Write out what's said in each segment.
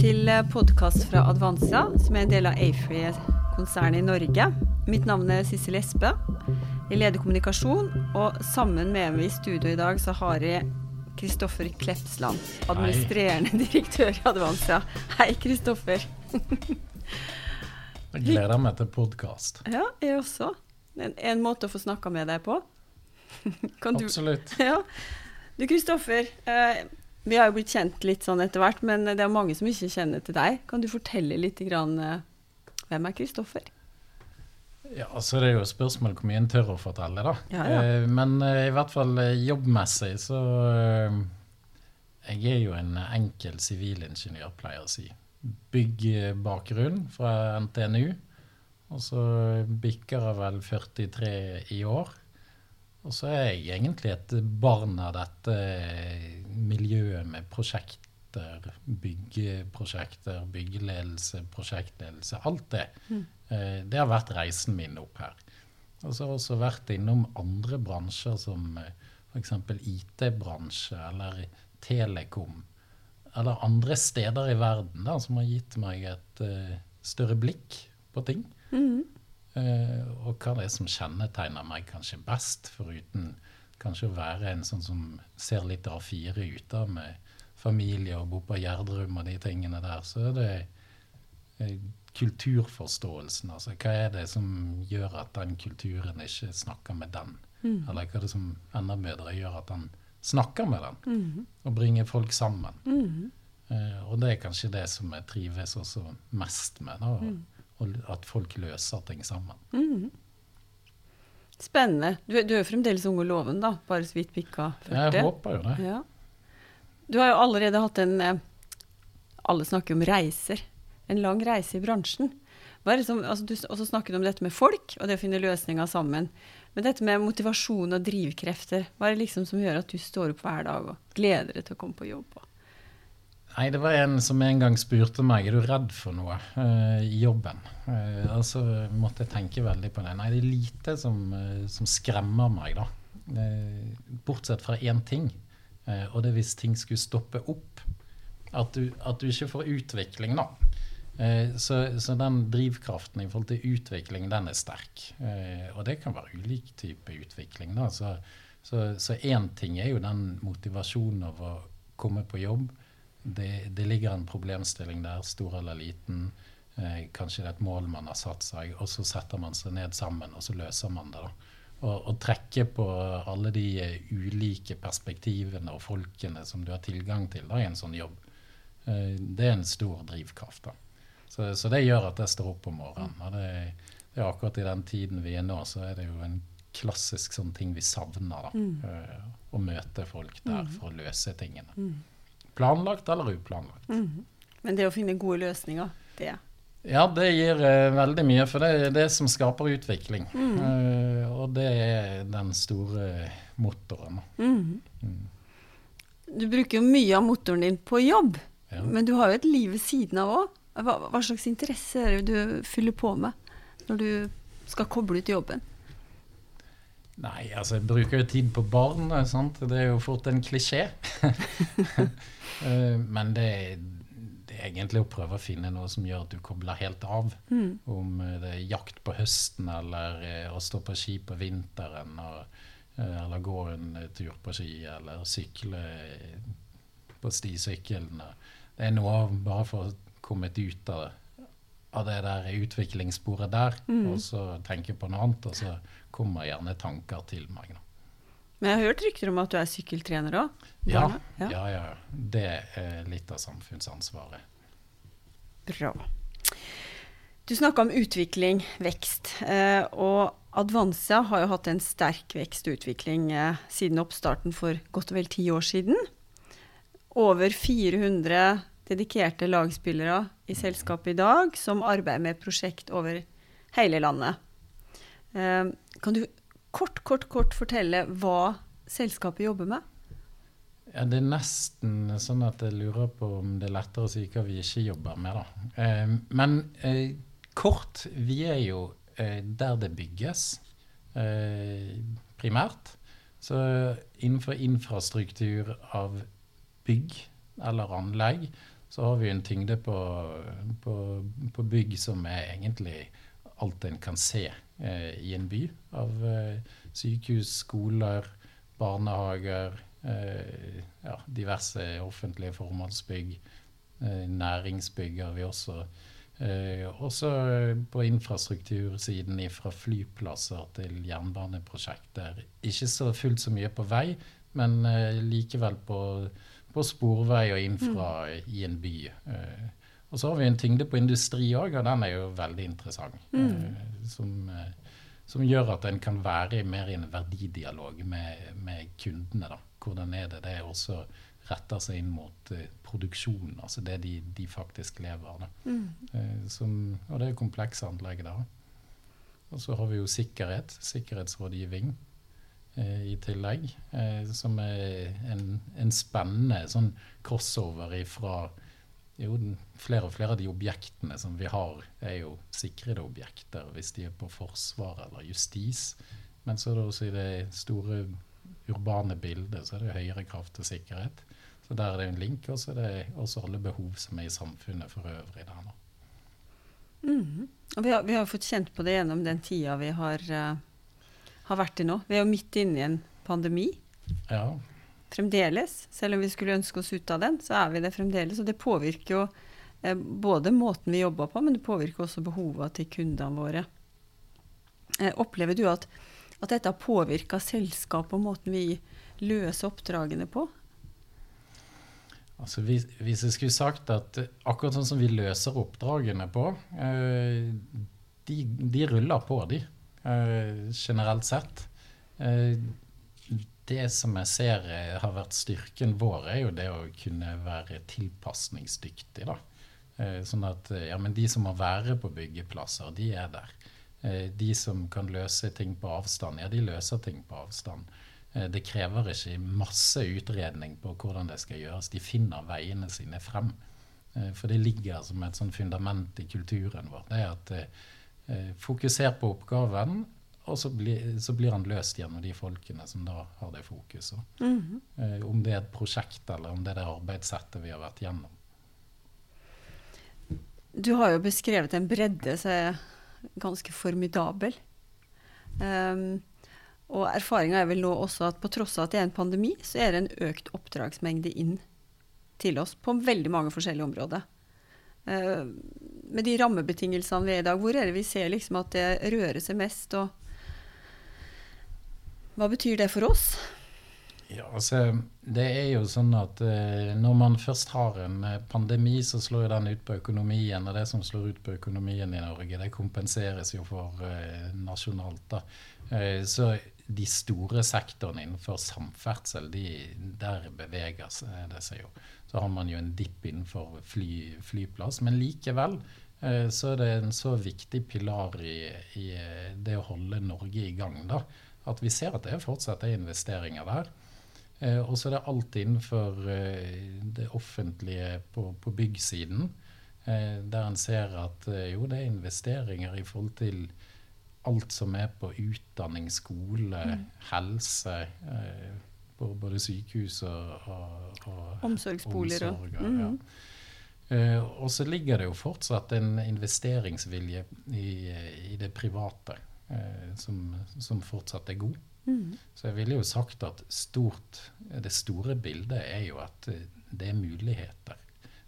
til podkast fra Advansia, som er en del av Afree-konsernet i Norge. Mitt navn er Sissel Espe. Jeg leder kommunikasjon, og sammen med meg i studio i dag så har jeg Kristoffer Klepsland, administrerende Hei. direktør i Advansia. Hei, Kristoffer. jeg gleder meg til podkast. Ja, jeg også. En, en, måte å få snakka med deg på. Absolutt. Ja. Du Kristoffer, eh, vi har jo blitt kjent litt sånn etter hvert, men det er mange som ikke kjenner til deg. Kan du fortelle litt grann, eh, hvem er Kristoffer? Ja, altså Det er jo et spørsmål hvor mye en tør å fortelle, da. Ja, ja. Eh, men eh, i hvert fall jobbmessig så Jeg er jo en enkel sivilingeniør, pleier jeg å si. Byggbakgrunn fra NTNU. Og så bikker jeg vel 43 i år. Og så er jeg egentlig et barn av dette miljøet med prosjekter, byggeprosjekter, byggeledelse, prosjektledelse. Alt det. Mm. Eh, det har vært reisen min opp her. Og så har jeg også vært innom andre bransjer som eh, f.eks. IT-bransje eller telekom. Eller andre steder i verden da, som har gitt meg et større blikk på ting. Mm. Uh, og hva det er som kjennetegner meg kanskje best, foruten kanskje å være en sånn som ser litt A4 ut, da, med familie og bo på Gjerdrum og de tingene der, så er det uh, kulturforståelsen. Altså hva er det som gjør at den kulturen ikke snakker med den? Mm. Eller hva er det som enda bedre gjør at den snakker med den, mm. og bringer folk sammen? Mm. Uh, og det er kanskje det som jeg trives også mest med. da, mm og at folk løser ting sammen. Mm. Spennende. Du, du, er jo fremdeles ung og loven, da. Bare så vidt pikka 40. Jeg håper jo det. Ja. Du har jo allerede hatt en eh, Alle snakker om reiser. En lang reise i bransjen. Som, altså, du også snakket om dette med folk, og det å finne løsninger sammen. Men dette med motivasjon og drivkrefter, hva er det liksom som gjør at du står opp hver dag og gleder deg til å komme på jobb? Nei, det var en som en gang spurte meg er du redd for noe uh, i jobben. Uh, og måtte jeg tenke veldig på det. Nei, det er lite som, uh, som skremmer meg, da. bortsett fra én ting, og det er hvis ting skulle stoppe opp. At du, at du ikke får utvikling, da. Så, så, den drivkraften i forhold til utvikling, den er sterk. og det kan være ulik type utvikling, da. Så én ting er jo den motivasjonen av å komme på jobb det, det, ligger en problemstilling der, stor eller liten. Eh, kanskje det er et mål man har satt seg, og så setter man seg ned sammen og så løser man det. da. Og trekke på alle de uh, ulike perspektivene og folkene som du har tilgang til da, i en sånn jobb, eh, det er en stor drivkraft. da. Så, så, det gjør at jeg står opp om morgenen. og det, det, er akkurat i den tiden vi er nå, så er det jo en klassisk sånn ting vi savner. da, mm. eh, Å møte folk der mm. for å løse tingene. Mm. Planlagt eller uplanlagt. Mm. Men det å finne gode løsninger, det Ja, det gir uh, veldig mye, for det er det som skaper utvikling. Mm. Uh, og det er den store motoren. Mm. Du bruker jo mye av motoren din på jobb, ja. men du har jo et liv ved siden av òg. Hva, hva, slags interesse er det du fyller på med når du skal koble ut jobben? Nei, altså jeg bruker jo tid på barn. Sant? Det er jo fort en klisjé. Eh, men det, det, er egentlig å prøve å finne noe som gjør at du kobler helt av. Mm. Om eh, det er jakt på høsten, eller eh, å stå på ski på vinteren. Og, eller gå en tur på ski, eller sykle på stisykkelen. Det er noe bare for å komme ut av, av det der utviklingssporet der, mm. og så tenke på noe annet. Og så kommer gjerne tanker til meg. Da. Men jeg har hørt rykter om at du er sykkeltrener òg? Ja, ja. ja, ja. Det er litt av samfunnsansvaret. Bra. Du snakka om utvikling, vekst. Eh, og Advansia har jo hatt en sterk vekst og utvikling eh, siden oppstarten for godt og vel ti år siden. Over 400 dedikerte lagspillere i selskapet i dag som arbeider med prosjekt over hele landet. Eh, kan du kort, kort, kort fortelle hva selskapet jobber med? Ja, det er nesten sånn at jeg lurer på om det er lettere å si hva vi ikke jobber med, da. Eh, men eh, kort, vi er jo der det bygges, primært. Så innenfor infrastruktur av bygg eller anlegg, så har vi en tyngde på, på, på bygg som er egentlig alt en kan se eh, i en by. Av eh, sykehus, skoler, barnehager, eh, ja, diverse offentlige formålsbygg. Eh, næringsbygg har vi også. Eh, også på infrastruktursiden fra flyplasser til jernbaneprosjekter. Ikke så fullt så mye på vei, men eh, likevel på, på, sporvei og infra mm. i en by. Eh, og så har vi en tyngde på industri òg, og den er jo veldig interessant. Mm. Eh, som, eh, som, gjør at en kan være mer i en verdidialog med, med kundene. da. Hvordan er det det også retter seg inn mot uh, produksjon, altså det de, de faktisk lever av. Mm. Uh, som, og det er komplekse anlegg der. Og så har vi jo sikkerhet, sikkerhetsrådgivning i tillegg, som er en, en spennende sånn crossover ifra jo, flere og flere av de objektene som vi har, er jo sikrede objekter hvis de er på forsvar eller justis. Men så er det også i det store urbane bildet så er det høyere krav til sikkerhet. Så der er det en link, og så er det også alle behov som er i samfunnet for øvrig der nå. Mm. Og vi har, vi har, fått kjent på det gjennom den tida vi har, uh, har vært i nå. Vi er jo midt inne i en pandemi. Ja fremdeles. Selv om vi skulle ønske oss ut av den, så er vi det fremdeles. Og det påvirker jo eh, både måten vi jobber på, men det påvirker også behovene til kundene våre. Eh, opplever du at, at dette har påvirka selskapet og måten vi løser oppdragene på? Altså hvis, hvis, jeg skulle sagt at akkurat sånn som vi løser oppdragene på, eh, de, de, ruller på, de, eh, generelt sett. Eh, det som jeg ser eh, har vært styrken vår, er jo det å kunne være tilpasningsdyktig. da. Eh, sånn at eh, ja, men de som må være på byggeplasser, de er der. De som kan løse ting på avstand, ja, de løser ting på avstand. Det krever ikke masse utredning på hvordan det skal gjøres. De finner veiene sine frem. For det ligger som et sånn fundament i kulturen vår. Det er at fokuser på oppgaven, og så, bli, så, blir han løst gjennom de folkene som da har det fokuset. Mm -hmm. eh, om det er et prosjekt eller om det er det arbeidssettet vi har vært gjennom. Du har jo beskrevet en bredde som er ganske formidabel. Um, og erfaringa er vel nå også at på tross av at det er en pandemi, så er det en økt oppdragsmengde inn til oss på veldig mange forskjellige områder. Uh, med de rammebetingelsene vi er i dag, hvor er det vi ser liksom at det rører seg mest? og hva betyr det for oss? Ja, altså, det er jo sånn at eh, Når man først har en eh, pandemi, så slår jo den ut på økonomien. Og det som slår ut på økonomien i Norge, det kompenseres jo for eh, nasjonalt. da. Eh, så de store sektorene innenfor samferdsel, de, der beveger det seg jo. Så har man jo en dipp innenfor fly, flyplass. Men likevel eh, så er det en så viktig pilar i, i eh, det å holde Norge i gang. da at vi ser at det fortsatt er investeringer der. Eh, og så er det alt innenfor det offentlige på, på byggsiden, der en ser at jo, det er investeringer i forhold til alt som er på utdanning, skole, mm. helse. Eh, på både sykehus og, og, og omsorgsboliger. Omsorg, mm. ja. eh, og så ligger det jo fortsatt en investeringsvilje i, i det private eh, som, som, fortsatt er god. Mm. Så jeg ville jo sagt at stort, det store bildet er jo at eh, det er muligheter.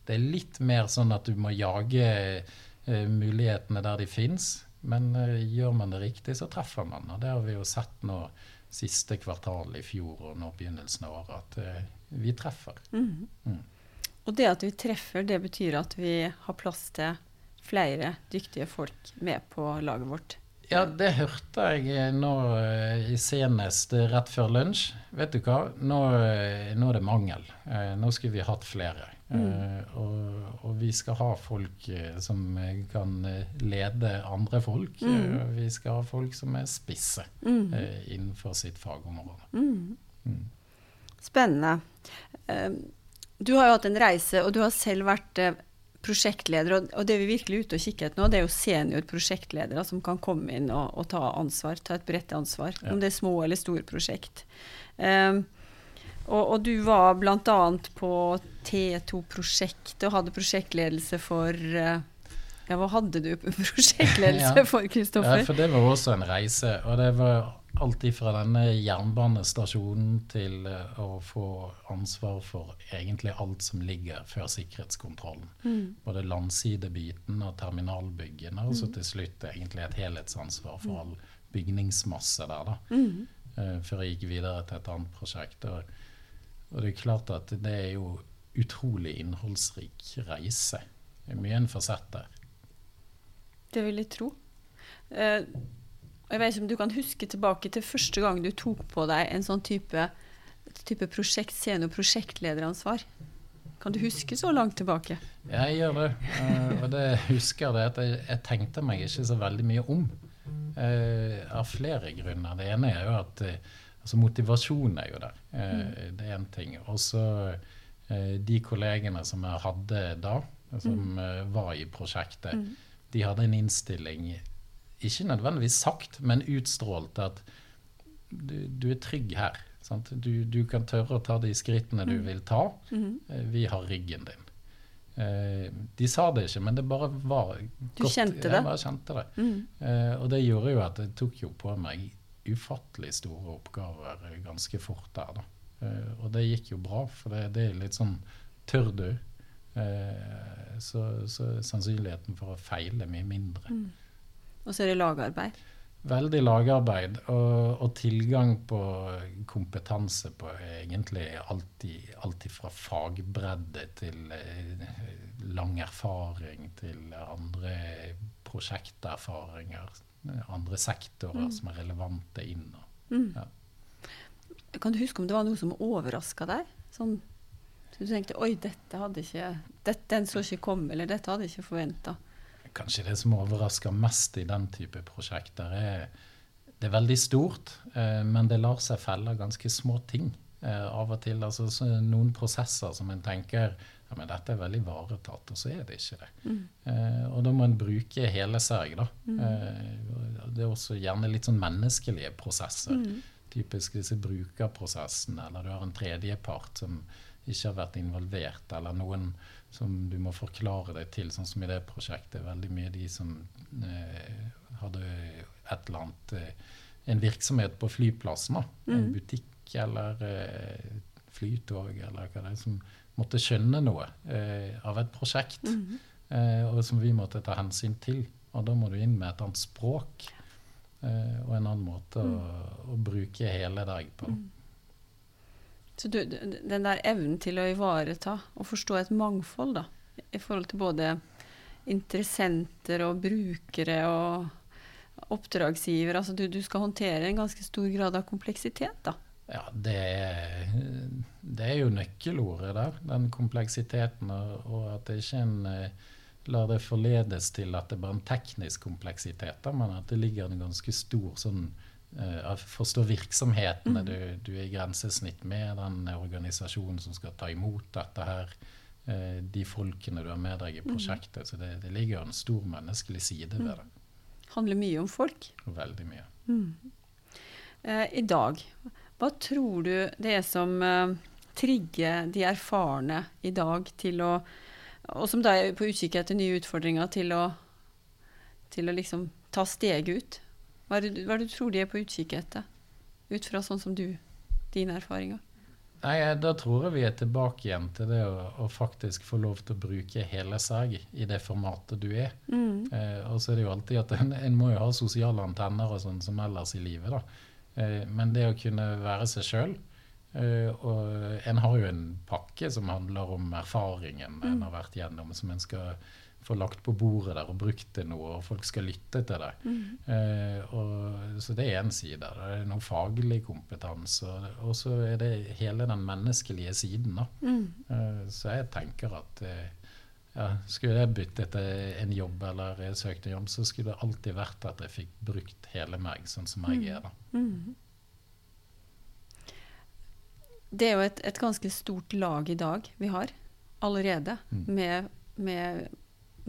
Det er litt mer sånn at du må jage eh, mulighetene der de fins. Men eh, gjør man det riktig, så treffer man. Og det har vi jo sett nå siste kvartal i fjor og nå begynnelsen av året, at eh, vi treffer. Mm. Mm. Og det at vi treffer, det betyr at vi har plass til flere dyktige folk med på laget vårt. Ja, det hørte jeg nå eh, i senest rett før lunsj. Vet du hva, nå, nå er det mangel. Nå skulle vi hatt flere. Mm. Og, og, vi skal ha folk som kan lede andre folk. Mm. Vi skal ha folk som er spisse mm. innenfor sitt fagområde. Mm. Mm. Spennende. Du har jo hatt en reise, og du har selv vært prosjektleder, og det vi virkelig er ute og kikker etter nå, det er jo seniorprosjektledere som kan komme inn og, og, ta ansvar, ta et bredt ansvar, ja. om det er små eller store prosjekt. Um, Og, og du var bl.a. på T2-prosjektet og hadde prosjektledelse for eh, Ja, hva hadde du prosjektledelse Ja. for, Ja, for det var også en reise. Og det var alt ifra denne jernbanestasjonen til eh, å få ansvar for egentlig alt som ligger før sikkerhetskontrollen. Mm. Både landsidebiten og terminalbyggene, og så til slutt egentlig et helhetsansvar for all bygningsmasse der. da. Mm. eh, før jeg gikk videre til et annet prosjekt. Og, og det er klart at det er jo utrolig innholdsrik reise. Det er mye en der. Det vil jeg tro. Eh, og jeg vet ikke om du kan huske tilbake til første gang du tok på deg en sånn type, type prosjekt, senior prosjektlederansvar. Kan du huske så langt tilbake? Jeg gjør det, eh, og det husker det at jeg, jeg tenkte meg ikke så veldig mye om. eh, av flere grunner. Det ene er jo at eh, altså motivasjonen er jo der. Eh, Det er én ting. Og så eh, de kollegene som jeg hadde da, som eh, var i prosjektet, Mm. de hadde en innstilling, ikke nødvendigvis sagt, men utstrålt at du, du er trygg her. Sant? Du, du kan tørre å ta de skrittene du vil ta. Vi har ryggen din. Eh, de sa det ikke, men det bare var Du kjente det? Jeg bare kjente det. Mm. Eh, og det gjorde jo at jeg tok jo på meg ufattelig store oppgaver eh, ganske fort der, da. Eh, og det gikk jo bra, for det, det er litt sånn Tør du, eh, så, så sannsynligheten for å feile mye mindre. Mm. Og så er det lagarbeid. Veldig lagarbeid og, og tilgang på kompetanse på egentlig alltid, alltid fra fagbredde til lang erfaring til andre prosjekterfaringer, andre sektorer som er relevante inn. Mm. Ja. Kan du huske om det var noe som overraska deg? Sånn, så du tenkte oi, dette hadde ikke dette, Den så ikke komme, eller dette hadde jeg ikke forventa. Kanskje det som overrasker mest i den type prosjekter, er det er veldig stort, eh, men det lar seg felle ganske små ting eh, av og til. Altså så noen prosesser som en tenker ja, men dette er veldig ivaretatt, og så er det ikke det. Mm. Eh, og da må en bruke hele seg, da. Eh, det er også gjerne litt sånn menneskelige prosesser. Mm. Typisk disse brukerprosessene, eller du har en tredjepart som ikke har vært involvert, eller noen som du må forklare deg til, sånn som i det prosjektet. Veldig mye de som eh, hadde et eller annet eh, En virksomhet på flyplassen, da. En Mhm. butikk eller eh, flytog eller hva det er, som måtte skjønne noe eh, av et prosjekt, Mhm. eh, og som vi måtte ta hensyn til. Og da må du inn med et annet språk eh, og en annen måte å, å bruke hele deg på. Mm. Så du, den der evnen til å ivareta og forstå et mangfold, da, i forhold til både interessenter og brukere og oppdragsgiver, altså du, du skal håndtere en ganske stor grad av kompleksitet, da. Ja, det er, det er jo nøkkelordet der, den kompleksiteten, og, at det ikke en eh, lar det forledes til at det er bare en teknisk kompleksitet, men at det ligger en ganske stor sånn eh, at Forstå virksomhetene du, du er i grensesnitt med, den organisasjonen som skal ta imot dette her, eh, de folkene du har med deg i prosjektet. Så det, det ligger en stor menneskelig side ved det. Handler mye om folk. Veldig mye. Eh, I dag, hva tror du det er som trigger de erfarne i dag til å Og som da er på utkikk etter nye utfordringer, til å, til å liksom ta steget ut? Hva er, det, hva er det du tror de er på utkikk etter? Ut fra sånn som du, dine erfaringer? Nei, Da tror jeg vi er tilbake igjen til det å, å faktisk få lov til å bruke hele seg i det formatet du er. Mm. Eh, og så er det jo alltid at en, en må jo ha sosiale antenner og sånn som ellers i livet. da. Eh, men det å kunne være seg sjøl Og en har jo en pakke som handler om erfaringen en har vært gjennom, som en skal få lagt på bordet der og brukt til noe, og folk skal lytte til det. Eh, og, så det er én side. Det er noe faglig kompetanse. Og, så er det hele den menneskelige siden. da. Mm. Eh, Så jeg tenker at eh, ja, skulle jeg byttet en jobb eller søkt en jobb, så skulle det alltid vært at jeg fikk brukt hele meg sånn som jeg er. da. Mm. Det er jo et, et ganske stort lag i dag vi har allerede, Mm. med, med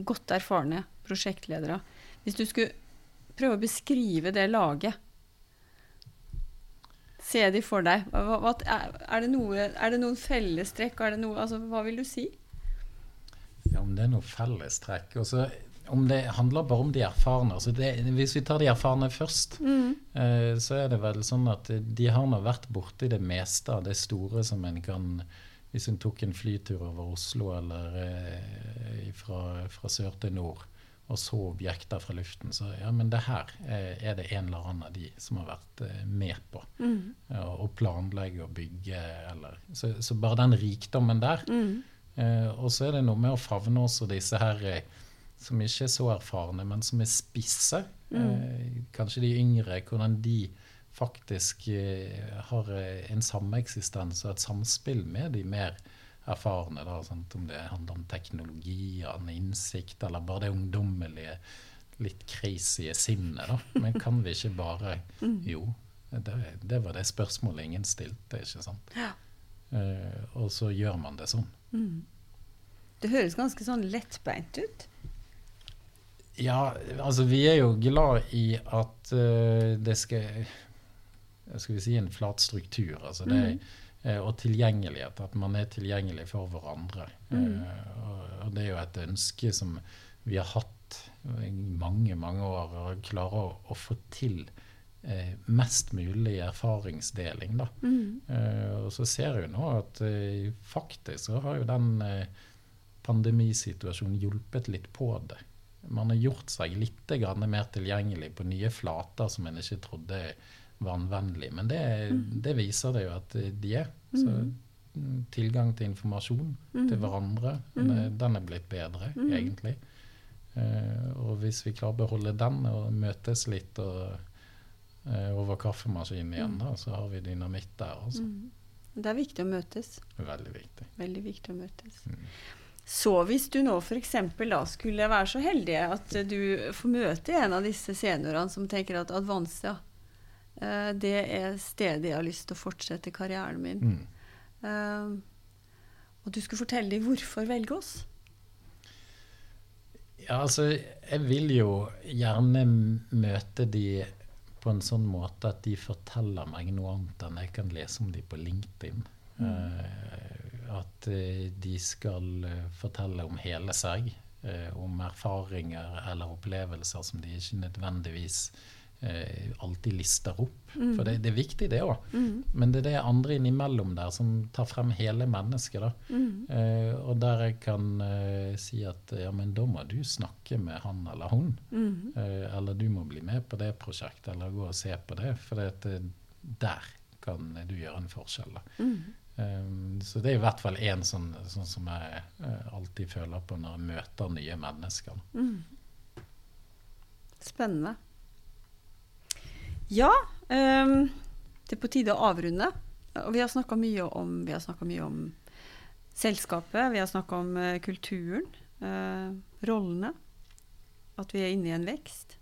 godt erfarne prosjektledere. Hvis du skulle prøve å beskrive det laget se de for deg? Hva, hva, er, det noe, er, det noen fellestrekk? Er det noe, altså, hva vil du si? Ja, Om det er noe fellestrekk også, Om det handler bare om de erfarne altså det, Hvis vi tar de erfarne først, mm. eh, så er det vel sånn at de har nå vært borti det meste av det store som en kan Hvis en tok en flytur over Oslo eller eh, fra, fra sør til nord og så objekter fra luften. Så ja, men det her er det en eller annen av de som har vært eh, med på mm. å planlegge og bygge. Eller, så, så, bare den rikdommen der. Mm. Eh, og så er det noe med å favne også disse her eh, som ikke er så erfarne, men som er spisse. Mm. Eh, kanskje de yngre. Hvordan de faktisk eh, har eh, en sameksistens og et samspill med de mer erfarne. Da? Om det handler om teknologi, innsikt, eller bare det ungdommelige, litt crazy sinnet. da. Men kan vi ikke bare mm. Jo, det, det var det spørsmålet ingen stilte, ikke sant. Ja. Uh, og så gjør man det sånn. Mm. Det høres ganske sånn lettbeint ut. Ja, altså vi er jo glad i at uh, det skal Skal vi si en flat struktur. Altså det, mm. uh, og tilgjengelighet. At man er tilgjengelig for hverandre. Mm. Uh, og det er jo et ønske som vi har hatt i mange, mange år. Å klare å, å, få til mest mulig erfaringsdeling. Da. Mm. Og så ser vi nå at faktisk så har jo den pandemisituasjonen hjulpet litt på det. Man har gjort seg litt mer tilgjengelig på nye flater som en ikke trodde vannvennlig. Men det, mm. det, viser det jo at de er. Så mm. Mm, tilgang til informasjon til hverandre, den er blitt bedre, egentlig. Uh, og hvis vi klarer å beholde den og møtes litt og, uh, over kaffemaskinen igjen, da, så har vi dynamitt der. Altså. Det er viktig å møtes. Veldig viktig. Veldig viktig å møtes. Så hvis du nå f.eks. skulle være så heldig at du får møte en av disse seniorene som tenker at advance, ja, det er stedet jeg har lyst til å fortsette karrieren min. Mm. Uh, og du skulle fortelle dem hvorfor velge oss. Ja, altså, jeg vil jo gjerne møte de på en sånn måte at de forteller meg noe annet enn jeg kan lese om de på LinkedIn. Mm. Uh, at de skal fortelle om hele seg, om erfaringer eller opplevelser som de ikke nødvendigvis eh, alltid lister opp. Mm. For det, det, er viktig, det òg. Mm. Men det er det andre innimellom der som tar frem hele mennesket. da. Mm. Eh, og der jeg kan eh, si at ja, men da må du snakke med han eller hun. Mm. Eh, eller du må bli med på det prosjektet, eller gå og se på det. For det, der kan du gjøre en forskjell. Um, så det er i hvert fall én sånn, sånn, som jeg uh, alltid føler på når jeg møter nye mennesker. Mm. Spennende. Ja, um, det er på tide å avrunde. Og vi har snakka mye, mye, om selskapet, vi har snakka om uh, kulturen, uh, rollene. At vi er inne i en vekst.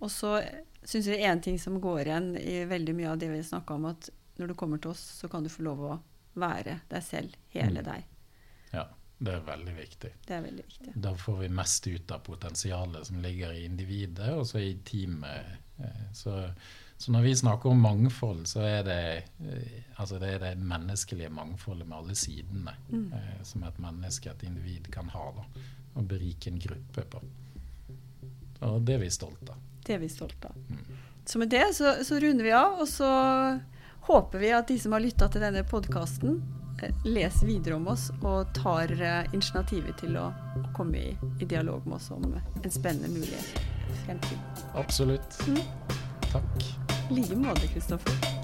Og så syns jeg det én ting som går igjen i veldig mye av det vi snakka om, at når du kommer til oss, så kan du få lov å være deg selv, hele mm. deg. Ja, det er veldig viktig. Det er veldig viktig. Da får vi mest ut av potensialet som ligger i individet, og så i teamet Eh, så, så, når vi snakker om mangfold, så er det, eh, altså det, er det menneskelige mangfoldet med alle sidene mm. Eh, som et menneske, et individ, kan ha. Da, og berike en gruppe på. Og det er vi stolte av. Det er vi stolte av. Mm. Så med det så, så, runder vi av, og så håper vi at de som har lytta til denne podkasten, leser videre om oss og tar initiativet til å komme i, i dialog med oss om en spennende mulighet fremtid. Absolutt. Mm. Takk. I like måte, Kristoffer.